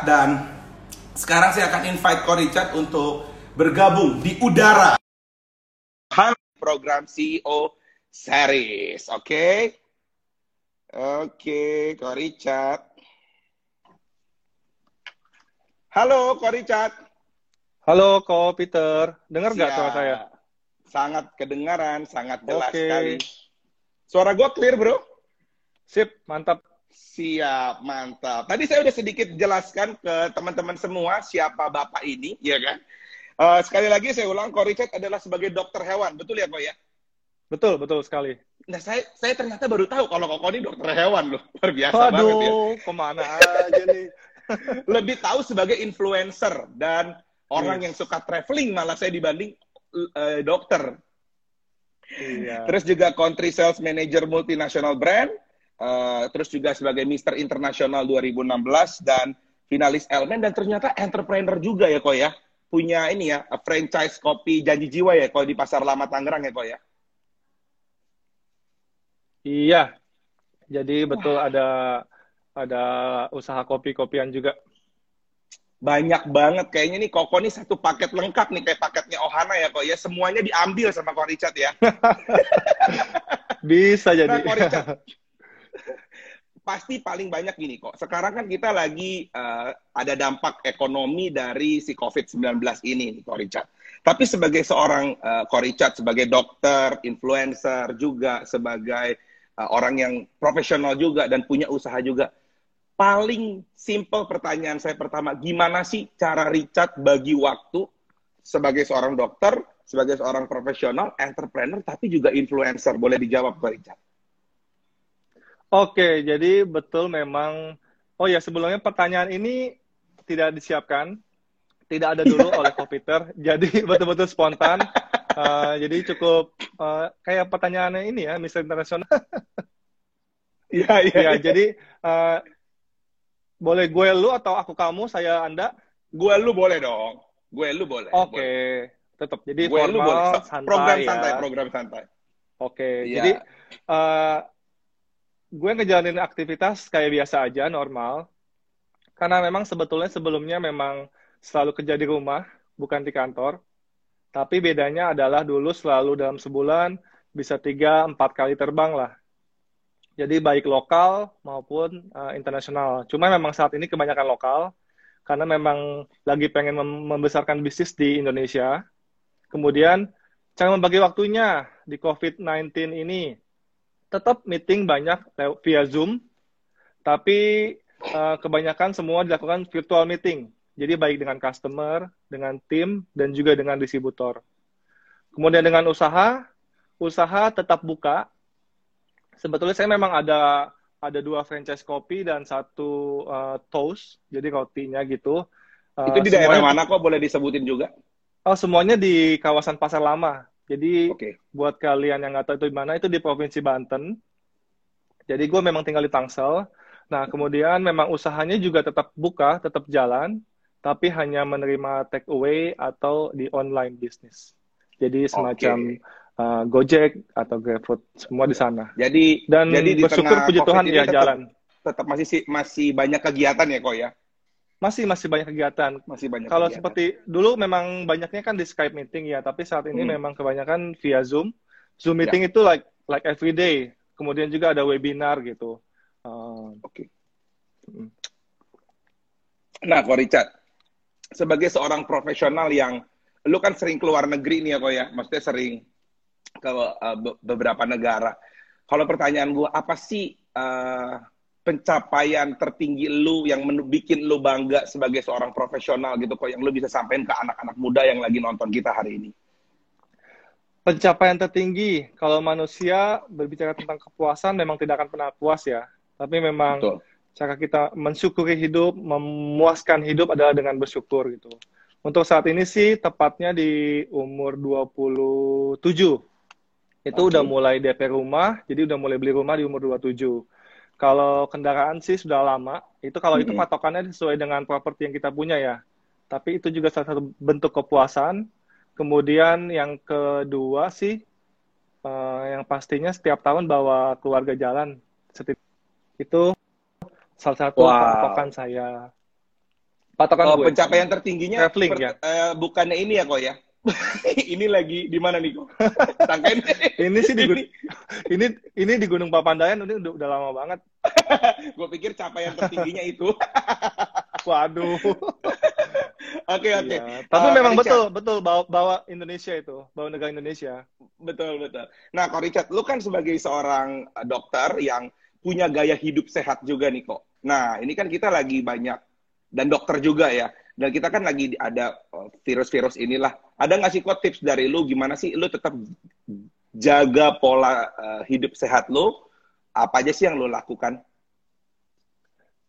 Richard dan sekarang saya akan invite Ko Richard untuk bergabung di udara. Halo program CEO series, oke? Okay? Oke, okay, Ko Richard. Halo, Ko Richard. Halo, Ko Peter. Dengar nggak suara saya? Sangat kedengaran, sangat jelas okay. sekali. Suara gue clear, bro? Sip, mantap. Siap, mantap. Tadi saya udah sedikit jelaskan ke teman-teman semua siapa Bapak ini, ya kan? Uh, sekali lagi saya ulang, Ko Richard adalah sebagai dokter hewan, betul ya, Ko ya? Betul, betul sekali. Nah, saya saya ternyata baru tahu kalau Koko ini dokter hewan loh. Luar biasa Aduh, banget ya. ke mana aja nih. Lebih tahu sebagai influencer dan orang yes. yang suka traveling malah saya dibanding uh, dokter. Iya. Terus juga country sales manager multinational brand, uh, terus juga sebagai Mister International 2016 dan finalis Elmen dan ternyata entrepreneur juga ya kok ya. Punya ini ya, franchise kopi janji jiwa ya kalau di Pasar Lama Tangerang ya kok ya. Iya. Jadi betul Wah. ada ada usaha kopi-kopian juga banyak banget kayaknya nih Koko nih satu paket lengkap nih kayak paketnya Ohana ya kok ya semuanya diambil sama Kok Richard ya bisa jadi nah, Richard, pasti paling banyak gini kok sekarang kan kita lagi uh, ada dampak ekonomi dari si COVID-19 ini Kok Richard tapi sebagai seorang uh, Kok Richard sebagai dokter influencer juga sebagai uh, orang yang profesional juga dan punya usaha juga paling simple pertanyaan saya pertama, gimana sih cara Richard bagi waktu sebagai seorang dokter, sebagai seorang profesional, entrepreneur, tapi juga influencer? Boleh dijawab, Pak Richard. Oke, jadi betul memang. Oh ya, sebelumnya pertanyaan ini tidak disiapkan, tidak ada dulu oleh komputer, jadi betul-betul spontan. Uh, jadi cukup uh, kayak pertanyaannya ini ya, Mister Internasional. Iya, iya. Ya, jadi uh, boleh gue lu atau aku kamu, saya Anda? Gue lu boleh dong. Gue lu boleh. Oke. Okay. Tetap. Jadi gue formal, lu boleh. santai Program ya. santai, program santai. Oke. Okay. Ya. Jadi uh, gue ngejalanin aktivitas kayak biasa aja, normal. Karena memang sebetulnya sebelumnya memang selalu kerja di rumah, bukan di kantor. Tapi bedanya adalah dulu selalu dalam sebulan bisa tiga empat kali terbang lah jadi baik lokal maupun uh, internasional. Cuma memang saat ini kebanyakan lokal karena memang lagi pengen mem membesarkan bisnis di Indonesia. Kemudian cara membagi waktunya di COVID-19 ini tetap meeting banyak via Zoom, tapi uh, kebanyakan semua dilakukan virtual meeting. Jadi baik dengan customer, dengan tim, dan juga dengan distributor. Kemudian dengan usaha, usaha tetap buka, sebetulnya saya memang ada ada dua franchise kopi dan satu uh, toast, jadi rotinya gitu. Uh, itu di daerah mana kok boleh disebutin juga? Oh semuanya di kawasan Pasar Lama. Jadi okay. buat kalian yang nggak tahu itu di mana, itu di Provinsi Banten. Jadi gue memang tinggal di Tangsel. Nah kemudian memang usahanya juga tetap buka, tetap jalan, tapi hanya menerima take away atau di online business. Jadi semacam okay uh, Gojek atau GrabFood semua di sana. Jadi dan jadi di bersyukur puji Tuhan ya tetap, jalan. Tetap masih masih banyak kegiatan ya kok ya. Masih masih banyak kegiatan. Masih banyak. Kalau seperti dulu memang banyaknya kan di Skype meeting ya, tapi saat ini hmm. memang kebanyakan via Zoom. Zoom ya. meeting ya. itu like like every day. Kemudian juga ada webinar gitu. Uh, Oke. Okay. Hmm. Nah, kok Richard, sebagai seorang profesional yang lu kan sering keluar negeri nih ya kok ya, maksudnya sering ke uh, beberapa negara. Kalau pertanyaan gue, apa sih uh, pencapaian tertinggi lu yang bikin lu bangga sebagai seorang profesional gitu kok yang lu bisa sampaikan ke anak-anak muda yang lagi nonton kita hari ini? Pencapaian tertinggi kalau manusia berbicara tentang kepuasan memang tidak akan pernah puas ya. Tapi memang Betul. cara kita mensyukuri hidup, memuaskan hidup adalah dengan bersyukur gitu. Untuk saat ini sih tepatnya di umur 27 itu okay. udah mulai DP rumah, jadi udah mulai beli rumah di umur 27. Kalau kendaraan sih sudah lama. Itu kalau mm -hmm. itu patokannya sesuai dengan properti yang kita punya ya. Tapi itu juga salah satu bentuk kepuasan. Kemudian yang kedua sih, uh, yang pastinya setiap tahun bawa keluarga jalan. Itu salah satu wow. patokan saya. Patokan oh, gue. Pencapaian tertingginya traveling per, ya. Uh, bukannya ini ya kok ya? ini lagi di mana nih kok? ini sih di ini, ini ini di Gunung Papandayan ini udah, udah lama banget. gue pikir capaian tertingginya itu. Waduh. Oke oke. Iya. Tapi uh, memang betul betul bawa bawa Indonesia itu, bawa negara Indonesia. Betul betul. Nah, kok Richard, lu kan sebagai seorang eh, dokter yang punya gaya hidup sehat juga nih kok. Nah, ini kan kita lagi banyak dan dokter juga ya. Dan kita kan lagi ada eh, virus-virus inilah. Ada nggak sih kok tips dari lu gimana sih lu tetap jaga pola uh, hidup sehat lu? Apa aja sih yang lu lakukan?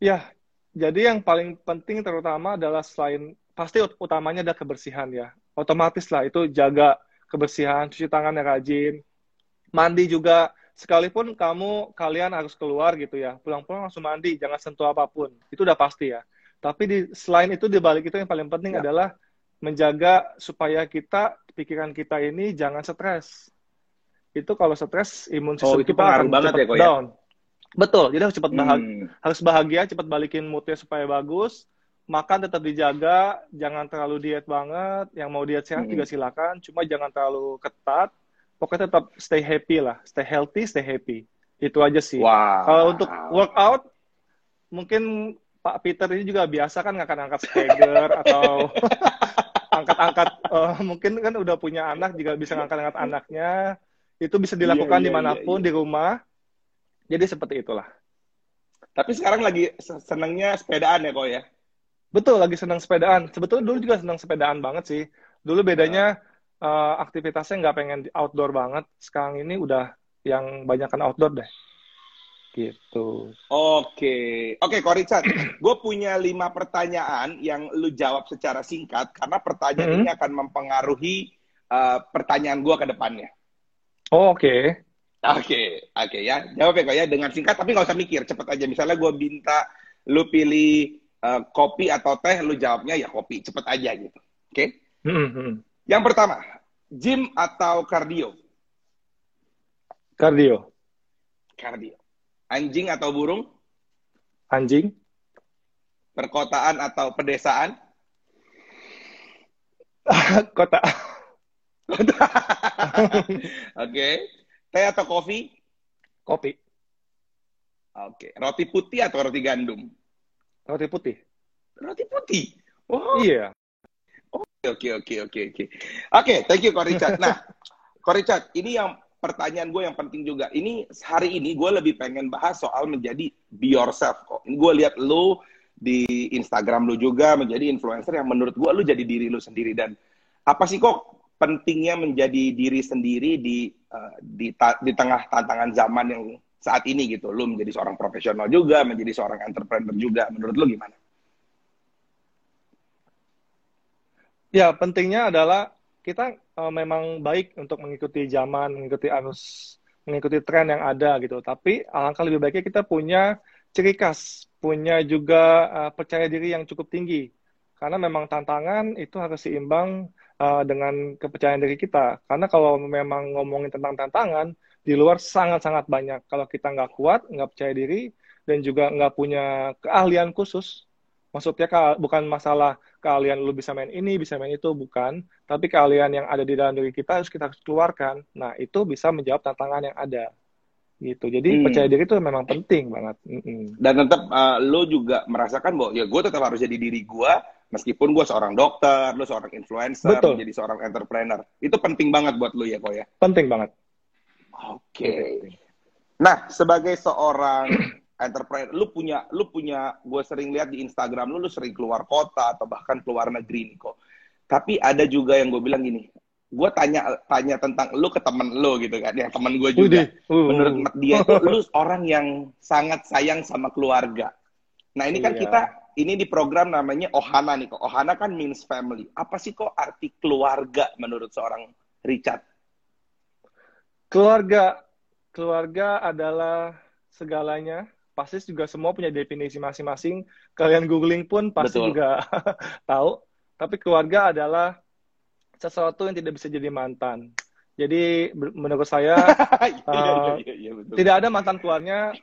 Ya, jadi yang paling penting terutama adalah selain pasti utamanya ada kebersihan ya. Otomatis lah itu jaga kebersihan, cuci tangan yang rajin, mandi juga. Sekalipun kamu kalian harus keluar gitu ya, pulang-pulang langsung mandi, jangan sentuh apa pun. Itu udah pasti ya. Tapi di, selain itu di balik itu yang paling penting ya. adalah menjaga supaya kita pikiran kita ini jangan stres. Itu kalau stres imun sistem oh, itu kita akan banget ya, ya, down. Ya? Betul, jadi harus cepat bahagia, hmm. harus bahagia, cepat balikin moodnya supaya bagus. Makan tetap dijaga, jangan terlalu diet banget. Yang mau diet sehat hmm. juga silakan, cuma jangan terlalu ketat. Pokoknya tetap stay happy lah, stay healthy, stay happy. Itu aja sih. Wow. Kalau untuk workout, mungkin Pak Peter ini juga biasa kan ngangkat-ngangkat Steger atau angkat-angkat uh, mungkin kan udah punya anak juga bisa ngangkat-ngangkat anaknya. Itu bisa dilakukan iya, iya, di mana pun iya, iya. di rumah. Jadi seperti itulah. Tapi sekarang lagi senangnya sepedaan ya kok ya? Betul lagi senang sepedaan. Sebetulnya dulu juga senang sepedaan banget sih. Dulu bedanya uh, aktivitasnya nggak pengen outdoor banget. Sekarang ini udah yang banyakkan outdoor deh Gitu. Oke, oke, Ko Richard, gue punya lima pertanyaan yang lu jawab secara singkat karena pertanyaan -hmm. ini akan mempengaruhi uh, pertanyaan gue ke depannya. Oh, oke. Okay. Oke, okay, oke okay, ya. Jawab ya kok ya dengan singkat tapi nggak usah mikir, cepet aja. Misalnya gue minta lu pilih uh, kopi atau teh, lu jawabnya ya kopi, cepet aja gitu. Oke? Okay? Mm -hmm. Yang pertama, gym atau kardio? Kardio. Kardio. Anjing atau burung? Anjing. Perkotaan atau pedesaan? Kota. Kota. Oke. Okay. Teh atau kopi? Kopi. Oke. Okay. Roti putih atau roti gandum? Roti putih. Roti putih. Oh. Iya. Oke, oke, oke, oke, oke. Oke, thank you, Ko Richard. Nah, Ko Richard, ini yang pertanyaan gue yang penting juga. Ini hari ini gue lebih pengen bahas soal menjadi be yourself kok. Ini gue lihat lo di Instagram lo juga menjadi influencer yang menurut gue lo jadi diri lo sendiri dan apa sih kok pentingnya menjadi diri sendiri di uh, di, ta di tengah tantangan zaman yang saat ini gitu. Lo menjadi seorang profesional juga, menjadi seorang entrepreneur juga. Menurut lo gimana? Ya, pentingnya adalah kita uh, memang baik untuk mengikuti zaman, mengikuti arus, mengikuti tren yang ada gitu. Tapi alangkah lebih baiknya kita punya ciri khas, punya juga uh, percaya diri yang cukup tinggi. Karena memang tantangan itu harus seimbang uh, dengan kepercayaan diri kita. Karena kalau memang ngomongin tentang tantangan, di luar sangat-sangat banyak. Kalau kita nggak kuat, nggak percaya diri, dan juga nggak punya keahlian khusus, maksudnya bukan masalah keahlian lu bisa main ini, bisa main itu, bukan. Tapi keahlian yang ada di dalam diri kita harus kita keluarkan. Nah, itu bisa menjawab tantangan yang ada. Gitu. Jadi hmm. percaya diri itu memang penting banget. Mm -mm. Dan tetap uh, lu juga merasakan bahwa ya gue tetap harus jadi diri gue, meskipun gue seorang dokter, lu seorang influencer, Betul. menjadi seorang entrepreneur. Itu penting banget buat lu ya, kok ya? Penting banget. Oke. Okay. Nah, sebagai seorang entrepreneur lu punya lu punya gue sering lihat di Instagram lu lu sering keluar kota atau bahkan keluar negeri nih kok. Tapi ada juga yang gue bilang gini gue tanya tanya tentang lu ke temen lu gitu kan yang temen gue juga. Uh. menurut dia itu lu orang yang sangat sayang sama keluarga. Nah ini kan iya. kita ini di program namanya Ohana nih kok. Ohana kan means family. Apa sih kok arti keluarga menurut seorang Richard? Keluarga keluarga adalah segalanya pasti juga semua punya definisi masing-masing. Kalian googling pun pasti Betul. juga tahu. Tapi keluarga adalah sesuatu yang tidak bisa jadi mantan. Jadi menurut saya uh, tidak ada mantan keluarnya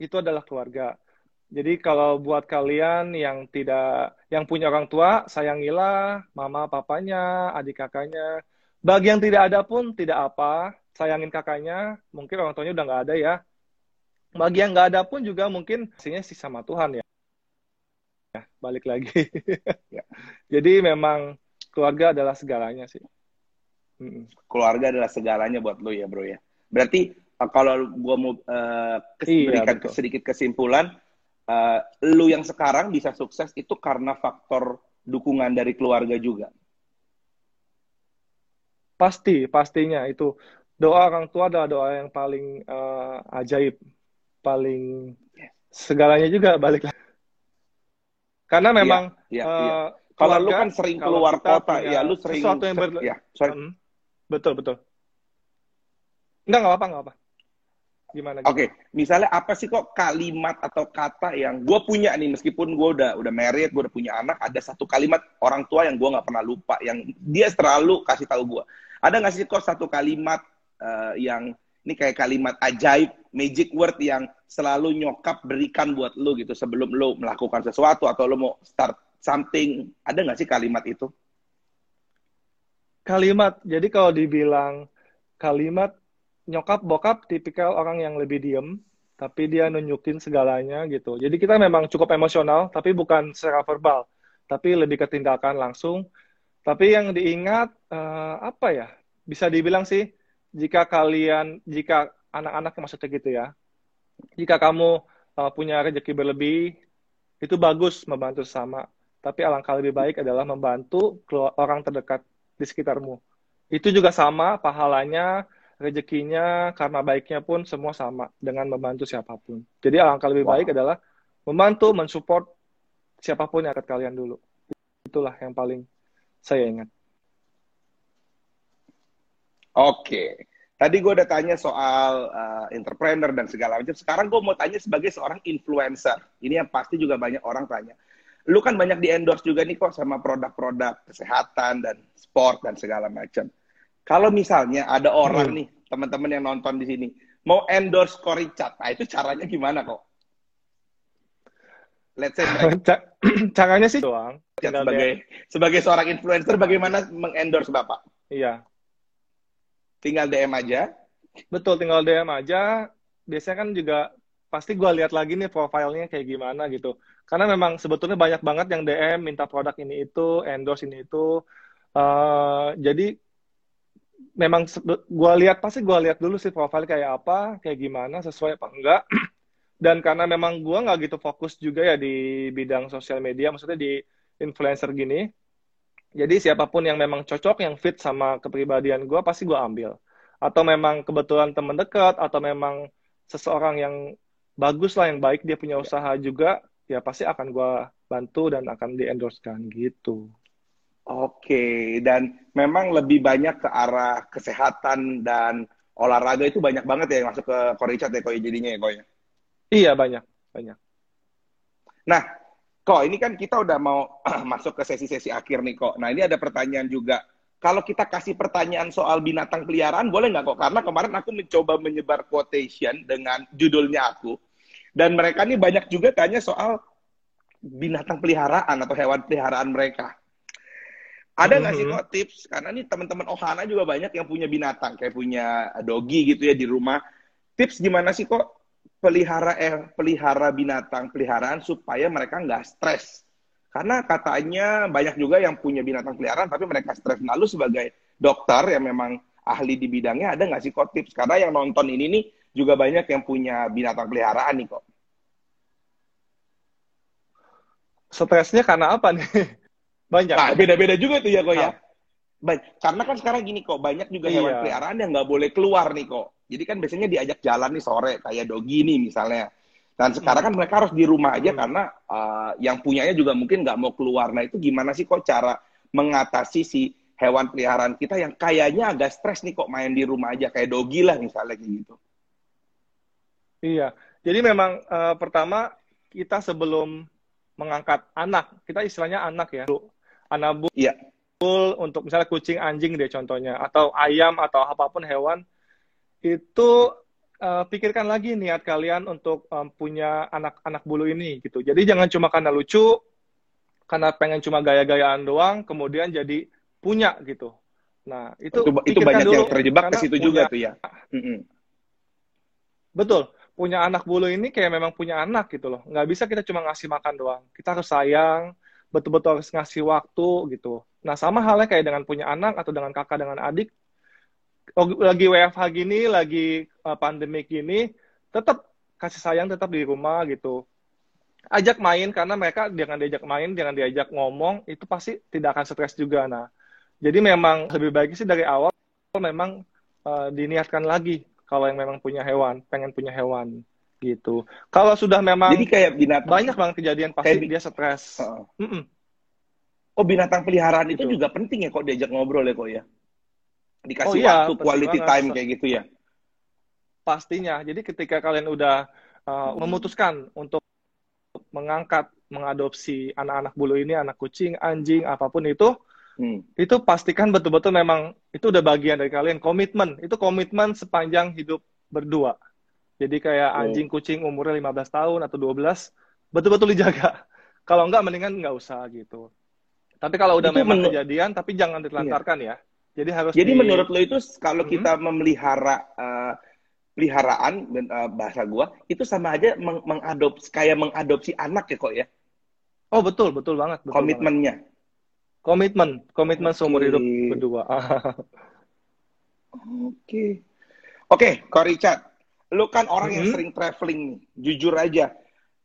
itu adalah keluarga. Jadi kalau buat kalian yang tidak yang punya orang tua, sayangilah mama papanya, adik kakaknya. Bagi yang tidak ada pun tidak apa, sayangin kakaknya. Mungkin orang tuanya udah nggak ada ya. Bagi yang nggak ada pun juga mungkin hasilnya sih sama Tuhan ya. Ya, balik lagi. ya. Jadi memang keluarga adalah segalanya sih. Keluarga adalah segalanya buat lo ya bro ya. Berarti uh, kalau gue mau uh, iya, berikan betul. sedikit kesimpulan, uh, lu yang sekarang bisa sukses itu karena faktor dukungan dari keluarga juga. Pasti, pastinya itu doa orang tua adalah doa yang paling uh, ajaib, paling segalanya juga balik lagi. Karena memang ya, ya, uh, ya. kalau lu kan sering keluar kota, ya lu sering sesuatu yang ber... ya, sorry. Hmm. Betul, betul. Enggak, enggak apa-apa, enggak apa. Gimana? Oke, okay. misalnya apa sih kok kalimat atau kata yang gue punya nih, meskipun gue udah udah married, gue udah punya anak, ada satu kalimat orang tua yang gue nggak pernah lupa, yang dia selalu kasih tahu gue. Ada nggak sih kok satu kalimat uh, yang ini kayak kalimat ajaib, magic word yang selalu nyokap berikan buat lo gitu sebelum lo melakukan sesuatu atau lo mau start something, ada nggak sih kalimat itu? Kalimat, jadi kalau dibilang kalimat nyokap bokap tipikal orang yang lebih diem, tapi dia nunjukin segalanya gitu. Jadi kita memang cukup emosional, tapi bukan secara verbal, tapi lebih ke tindakan langsung. Tapi yang diingat uh, apa ya? Bisa dibilang sih, jika kalian, jika anak-anak maksudnya gitu ya, jika kamu uh, punya rezeki berlebih, itu bagus membantu sama. Tapi alangkah lebih baik adalah membantu orang terdekat di sekitarmu. Itu juga sama pahalanya, rezekinya, karena baiknya pun semua sama dengan membantu siapa pun. Jadi alangkah lebih wow. baik adalah membantu, mensupport siapa pun yang akan kalian dulu. Itulah yang paling saya ingat. Oke. Tadi gue udah tanya soal uh, entrepreneur dan segala macam. Sekarang gue mau tanya sebagai seorang influencer. Ini yang pasti juga banyak orang tanya lu kan banyak di endorse juga nih kok sama produk-produk kesehatan dan sport dan segala macam. Kalau misalnya ada orang hmm. nih, teman-teman yang nonton di sini, mau endorse Koricat, nah itu caranya gimana kok? Let's say caranya sih doang. Sebagai sebagai seorang influencer, bagaimana mengendorse bapak? Iya. Tinggal DM aja. Betul, tinggal DM aja. Biasanya kan juga pasti gue lihat lagi nih profilnya kayak gimana gitu. Karena memang sebetulnya banyak banget yang DM minta produk ini itu, endorse ini itu. Uh, jadi memang gue lihat pasti gue lihat dulu sih profil kayak apa, kayak gimana, sesuai apa enggak. Dan karena memang gue nggak gitu fokus juga ya di bidang sosial media, maksudnya di influencer gini. Jadi siapa pun yang memang cocok, yang fit sama kepribadian gue, pasti gue ambil. Atau memang kebetulan teman dekat, atau memang seseorang yang bagus lah yang baik dia punya usaha juga ya pasti akan gue bantu dan akan di endorsekan gitu. Oke, dan memang lebih banyak ke arah kesehatan dan olahraga itu banyak banget ya yang masuk ke Koricat ya kok jadinya ya kok ya? Iya banyak, banyak. Nah, kok ini kan kita udah mau masuk ke sesi-sesi akhir nih kok. Nah ini ada pertanyaan juga. Kalau kita kasih pertanyaan soal binatang peliharaan, boleh nggak kok? Karena kemarin aku mencoba menyebar quotation dengan judulnya aku. Dan mereka nih banyak juga tanya soal binatang peliharaan atau hewan peliharaan mereka. Ada nggak sih mm-hmm. kok tips? Karena nih teman-teman Ohana juga banyak yang punya binatang, kayak punya dogi gitu ya di rumah. Tips gimana sih kok pelihara eh pelihara binatang peliharaan supaya mereka nggak stres? Karena katanya banyak juga yang punya binatang peliharaan tapi mereka stres. Lalu sebagai dokter yang memang ahli di bidangnya ada nggak sih kok tips? Karena yang nonton ini nih juga banyak yang punya binatang peliharaan nih kok. Stresnya karena apa nih? Banyak. Nah, beda-beda juga tuh ya kok ya. Baik, karena kan sekarang gini kok, banyak juga iya. hewan peliharaan yang nggak boleh keluar nih kok. Jadi kan biasanya diajak jalan nih sore, kayak dogi nih misalnya. Dan sekarang kan hmm. mereka harus di rumah aja hmm. karena uh, yang punyanya juga mungkin nggak mau keluar. Nah itu gimana sih kok cara mengatasi si hewan peliharaan kita yang kayaknya agak stres nih kok main di rumah aja kayak dogi lah misalnya kayak gitu. Iya, jadi memang uh, pertama kita sebelum mengangkat anak, kita istilahnya anak ya, anak bu, iya. untuk misalnya kucing, anjing deh contohnya, atau ayam atau apa pun hewan, itu uh, pikirkan lagi niat kalian untuk um, punya anak-anak bulu ini gitu. Jadi jangan cuma karena lucu, karena pengen cuma gaya-gayaan doang, kemudian jadi punya gitu. Nah itu itu, itu banyak dulu, yang terjebak ke situ juga tuh ya. Betul, punya anak bulu ini kayak memang punya anak gitu loh. Nggak bisa kita cuma ngasih makan doang. Kita harus sayang, betul-betul harus ngasih waktu gitu. Nah sama halnya kayak dengan punya anak atau dengan kakak dengan adik, lagi WFH gini, lagi uh, pandemik gini, tetap kasih sayang tetap di rumah gitu. Ajak main karena mereka jangan diajak main, jangan diajak ngomong, itu pasti tidak akan stres juga. Nah, jadi memang lebih baik sih dari awal memang uh, diniatkan lagi kalau yang memang punya hewan, pengen punya hewan gitu. Kalau sudah memang jadi kayak binatang banyak banget kejadian pasti kayak, dia stres. Uh. Mm -mm. Oh binatang peliharaan gitu. itu juga penting ya kok diajak ngobrol ya kok ya dikasih oh, iya, waktu quality banget. time kayak gitu ya? Pastinya. Jadi ketika kalian udah uh, memutuskan untuk mengangkat mengadopsi anak-anak bulu ini anak kucing anjing apa pun itu hmm. itu pastikan betul-betul memang itu udah bagian dari kalian. Komitmen. Itu komitmen sepanjang hidup berdua. Jadi kayak oh. anjing kucing umurnya 15 tahun atau 12 betul-betul dijaga. Kalau enggak mendingan nggak usah gitu. Tapi kalau udah itu memang kejadian tapi jangan ditelantarkan iya. ya jadi harus Jadi di... menurut lo itu kalau hmm. kita memelihara uh, peliharaan uh, bahasa gua itu sama aja meng mengadopsi kayak mengadopsi anak ya kok ya? Oh betul betul banget. Betul Komitmennya. Banget. Komitmen komitmen okay. seumur hidup berdua. Oke. Oke, Kok Richard, lu kan orang mm -hmm. yang sering traveling nih. Jujur aja,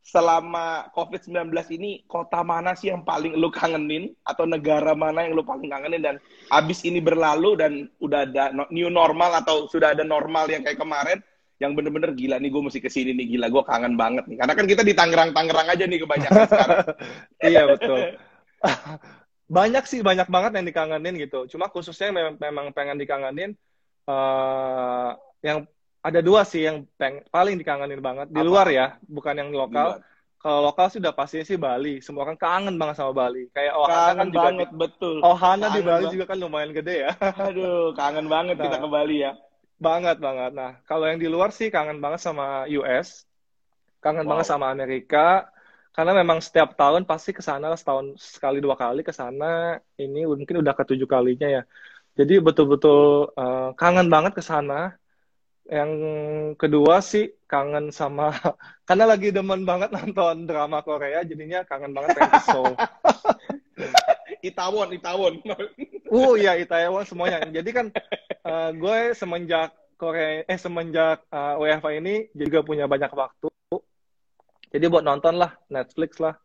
selama COVID-19 ini kota mana sih yang paling lu kangenin? Atau negara mana yang lu paling kangenin? Dan abis ini berlalu dan udah ada new normal atau sudah ada normal yang kayak kemarin yang bener-bener gila nih gue mesti ke sini nih. Gila gue kangen banget nih. Karena kan kita di Tangerang Tangerang aja nih kebanyakan sekarang. Iya betul. Banyak sih banyak banget yang dikangenin gitu. Cuma khususnya memang, memang pengen dikangenin uh, yang ada dua sih yang peng paling dikangenin banget di Apa? luar ya, bukan yang lokal. Kalau lokal sih udah pasti sih Bali. Semua orang kangen banget sama Bali. Kayak Ohana kan juga banget, di, betul. Ohana kangen di Bali banget. juga kan lumayan gede ya. Aduh, kangen banget nah, kita ke Bali ya. Banget banget. Nah, kalau yang di luar sih kangen banget sama US. Kangen wow. banget sama Amerika. Karena memang setiap tahun pasti ke sana setahun sekali dua kali ke sana. Ini mungkin udah ketujuh kalinya ya. Jadi betul-betul uh, kangen banget ke sana yang kedua sih kangen sama karena lagi demen banget nonton drama Korea jadinya kangen banget pengen ke Seoul. Itaewon, Itaewon. uh ya Itaewon semuanya. Jadi kan uh, gue semenjak Korea eh semenjak uh, eh, WFA ini juga punya banyak waktu. Jadi buat nonton lah Netflix lah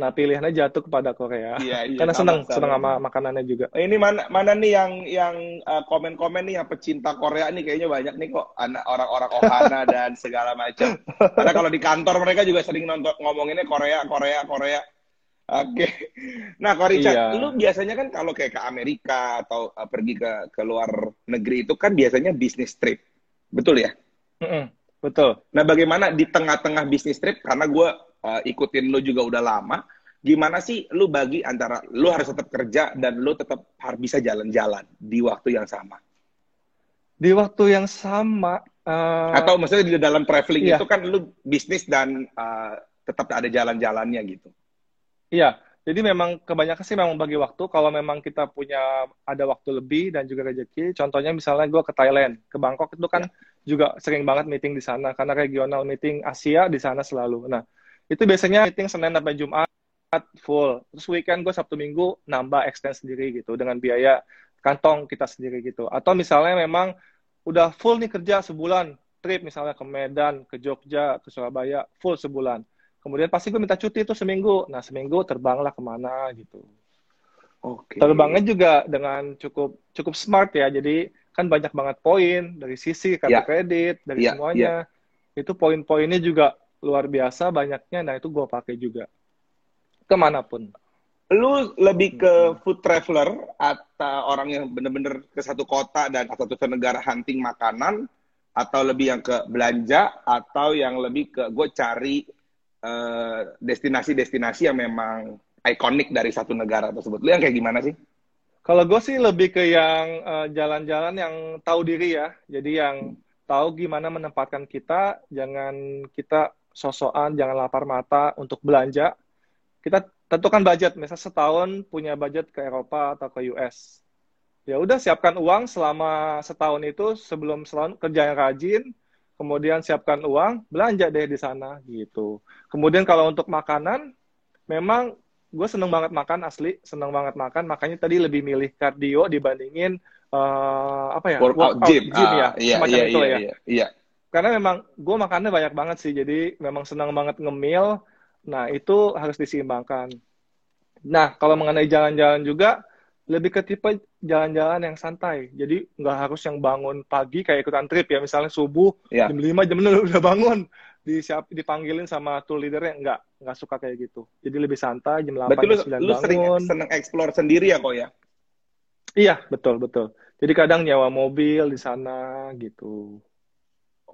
Nah, pilihannya jatuh kepada Korea. Iya, iya, Karena senang, senang sama makanannya juga. Ini mana mana nih yang yang uh, komen-komen nih yang pecinta Korea nih kayaknya banyak nih kok anak orang-orang Ohana dan segala macam. Karena kalau di kantor mereka juga sering nonton ngomonginnya Korea, Korea, Korea. Oke. Okay. Nah, Kok Richard, iya. lu biasanya kan kalau kayak ke Amerika atau uh, pergi ke ke luar negeri itu kan biasanya bisnis trip. Betul ya? Mm -mm, betul. Nah, bagaimana di tengah-tengah bisnis trip karena gue uh, ikutin lu juga udah lama, gimana sih lu bagi antara lu harus tetap kerja dan lu tetap harus bisa jalan-jalan di waktu yang sama? Di waktu yang sama uh, atau maksudnya di dalam traveling iya. itu kan lu bisnis dan uh, tetap ada jalan-jalannya gitu. Iya, jadi memang kebanyakan sih memang bagi waktu. Kalau memang kita punya ada waktu lebih dan juga rezeki, contohnya misalnya gue ke Thailand, ke Bangkok itu kan ya. juga sering banget meeting di sana karena regional meeting Asia di sana selalu. Nah, itu biasanya meeting Senin sampai Jumat full. Terus weekend gue Sabtu Minggu nambah extend sendiri gitu dengan biaya kantong kita sendiri gitu. Atau misalnya memang udah full nih kerja sebulan trip misalnya ke Medan, ke Jogja, ke Surabaya full sebulan. Kemudian pasti gue minta cuti itu seminggu. Nah seminggu terbanglah ke mana gitu. Oke. Okay. Terbangnya juga dengan cukup cukup smart ya. Jadi kan banyak banget poin dari sisi kartu yeah. kredit dari yeah. semuanya. Yeah. Itu poin-poinnya juga luar biasa banyaknya nah itu gue pakai juga. Ke mana pun. Lu lebih ke food traveler atau orang yang bener-bener ke satu kota dan atau satu negara hunting makanan atau lebih yang ke belanja atau yang lebih ke gue cari eh, destinasi-destinasi yang memang ikonik dari satu negara tersebut. Lu yang kayak gimana sih? Kalau gue sih lebih ke yang eh, jalan-jalan yang tahu diri ya. Jadi yang tahu gimana menempatkan kita, jangan kita sosokan, jangan lapar mata untuk belanja. Kita tentukan budget, misal setahun punya budget ke Eropa atau ke US. Ya udah siapkan uang selama setahun itu sebelum setahun kerja yang rajin, kemudian siapkan uang, belanja deh di sana gitu. Kemudian kalau untuk makanan, memang gue seneng banget makan asli, seneng banget makan, makanya tadi lebih milih cardio dibandingin uh, apa ya workout, workout gym, gym ya, uh, iya, semacam iya, itu iya, ya. Iya, iya. Karena memang gue makannya banyak banget sih, jadi memang senang banget ngemil. Nah itu harus diseimbangkan. Nah kalau mengenai jalan-jalan juga lebih ke tipe jalan-jalan yang santai. Jadi nggak harus yang bangun pagi kayak ikutan trip ya, misalnya subuh yeah. jam 5 jam 6 udah bangun disiap dipanggilin sama tour leadernya nggak nggak suka kayak gitu jadi lebih santai jam 8 Berarti lu, lu sering seneng explore sendiri ya kok ya iya betul betul jadi kadang nyawa mobil di sana gitu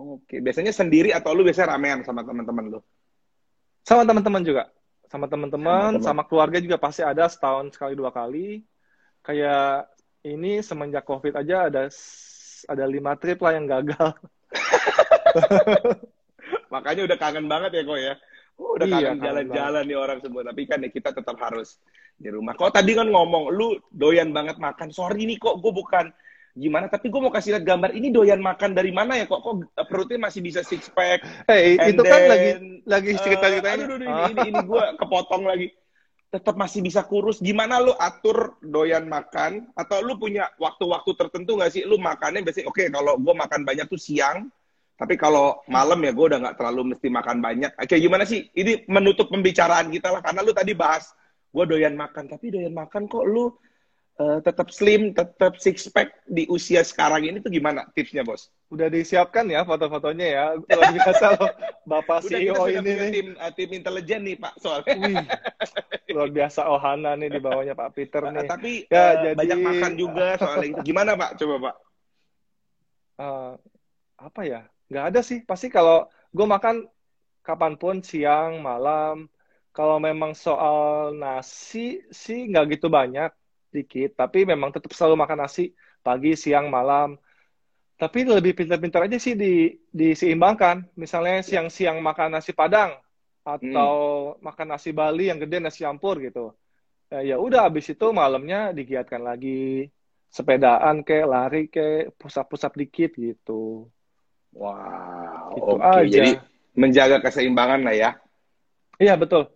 oke biasanya sendiri atau lu biasanya ramean sama teman-teman lu sama teman-teman juga sama teman-teman sama, sama keluarga juga pasti ada setahun sekali dua kali kayak ini semenjak covid aja ada ada lima trip lah yang gagal Makanya udah kangen banget ya kok ya. Oh, udah iya, kangen jalan-jalan nih orang semua. Tapi kan ya kita tetap harus di rumah. Kok tadi kan ngomong, lu doyan banget makan. Sorry nih kok gue bukan gimana. Tapi gue mau kasih lihat gambar ini doyan makan dari mana ya kok? Kok perutnya masih bisa six pack? Eh, hey, itu kan then, kan lagi lagi cerita cerita uh, aduh, ini, ini, ini gue kepotong lagi. Tetap masih bisa kurus. Gimana lu atur doyan makan? Atau lu punya waktu-waktu tertentu nggak sih? Lu makannya biasanya, oke okay, kalau gue makan banyak tuh siang, tapi kalau malam ya gue udah nggak terlalu mesti makan banyak. Kayak gimana sih? Ini menutup pembicaraan kita lah. Karena lu tadi bahas, gue doyan makan. Tapi doyan makan kok lu uh, tetap slim, tetap six pack di usia sekarang ini tuh gimana tipsnya bos? Udah disiapkan ya foto-fotonya ya. Luar biasa loh. Bapak udah, CEO kita ini nih. Tim, uh, tim intelijen nih Pak soalnya. Wih, luar biasa Ohana nih di bawahnya Pak Peter uh, nih. Tapi ya, uh, jadi... banyak makan juga soalnya itu. Gimana Pak? Coba Pak. Uh, apa ya? nggak ada sih pasti kalau gue makan kapan pun siang malam kalau memang soal nasi sih nggak gitu banyak dikit tapi memang tetap selalu makan nasi pagi siang malam tapi lebih pintar-pintar aja sih di diseimbangkan misalnya siang-siang makan nasi padang atau hmm. makan nasi Bali yang gede nasi campur gitu ya, ya udah abis itu malamnya digiatkan lagi sepedaan kayak lari kayak pusat-pusat dikit gitu Wow. Gitu Oke, okay. jadi menjaga keseimbangan lah ya. Iya betul.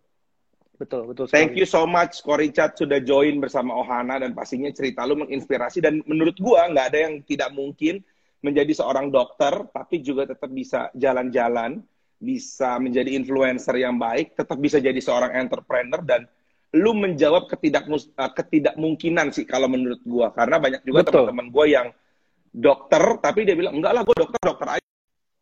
Betul, betul. Sekali. Thank you so much, Ko Richard sudah join bersama Ohana dan pastinya cerita lu menginspirasi dan menurut gua nggak ada yang tidak mungkin menjadi seorang dokter tapi juga tetap bisa jalan-jalan, bisa menjadi influencer yang baik, tetap bisa jadi seorang entrepreneur dan lu menjawab ketidak eh, ketidakmungkinan sih kalau menurut gua karena banyak juga teman-teman gua yang dokter tapi dia bilang enggak lah gue dokter dokter aja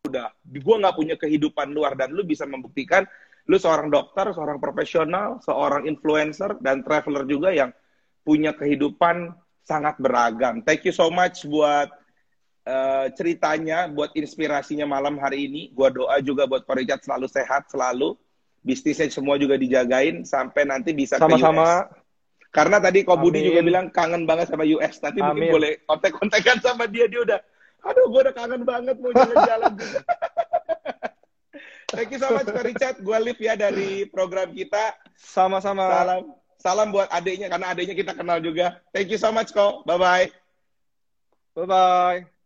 udah gue nggak punya kehidupan luar dan lu bisa membuktikan lu seorang dokter seorang profesional seorang influencer dan traveler juga yang punya kehidupan sangat beragam thank you so much buat uh, ceritanya buat inspirasinya malam hari ini gue doa juga buat Pak Richard selalu sehat selalu bisnisnya semua juga dijagain sampai nanti bisa sama-sama karena tadi Ko Budi juga bilang kangen banget sama US. Tapi Amin. mungkin boleh kontek-kontekan sama dia. Dia udah, aduh gue udah kangen banget mau jalan-jalan. Thank you so much Pak Richard. Gue live ya dari program kita. Sama-sama. Salam. Salam buat adiknya, karena adiknya kita kenal juga. Thank you so much, kok. Bye-bye. Bye-bye.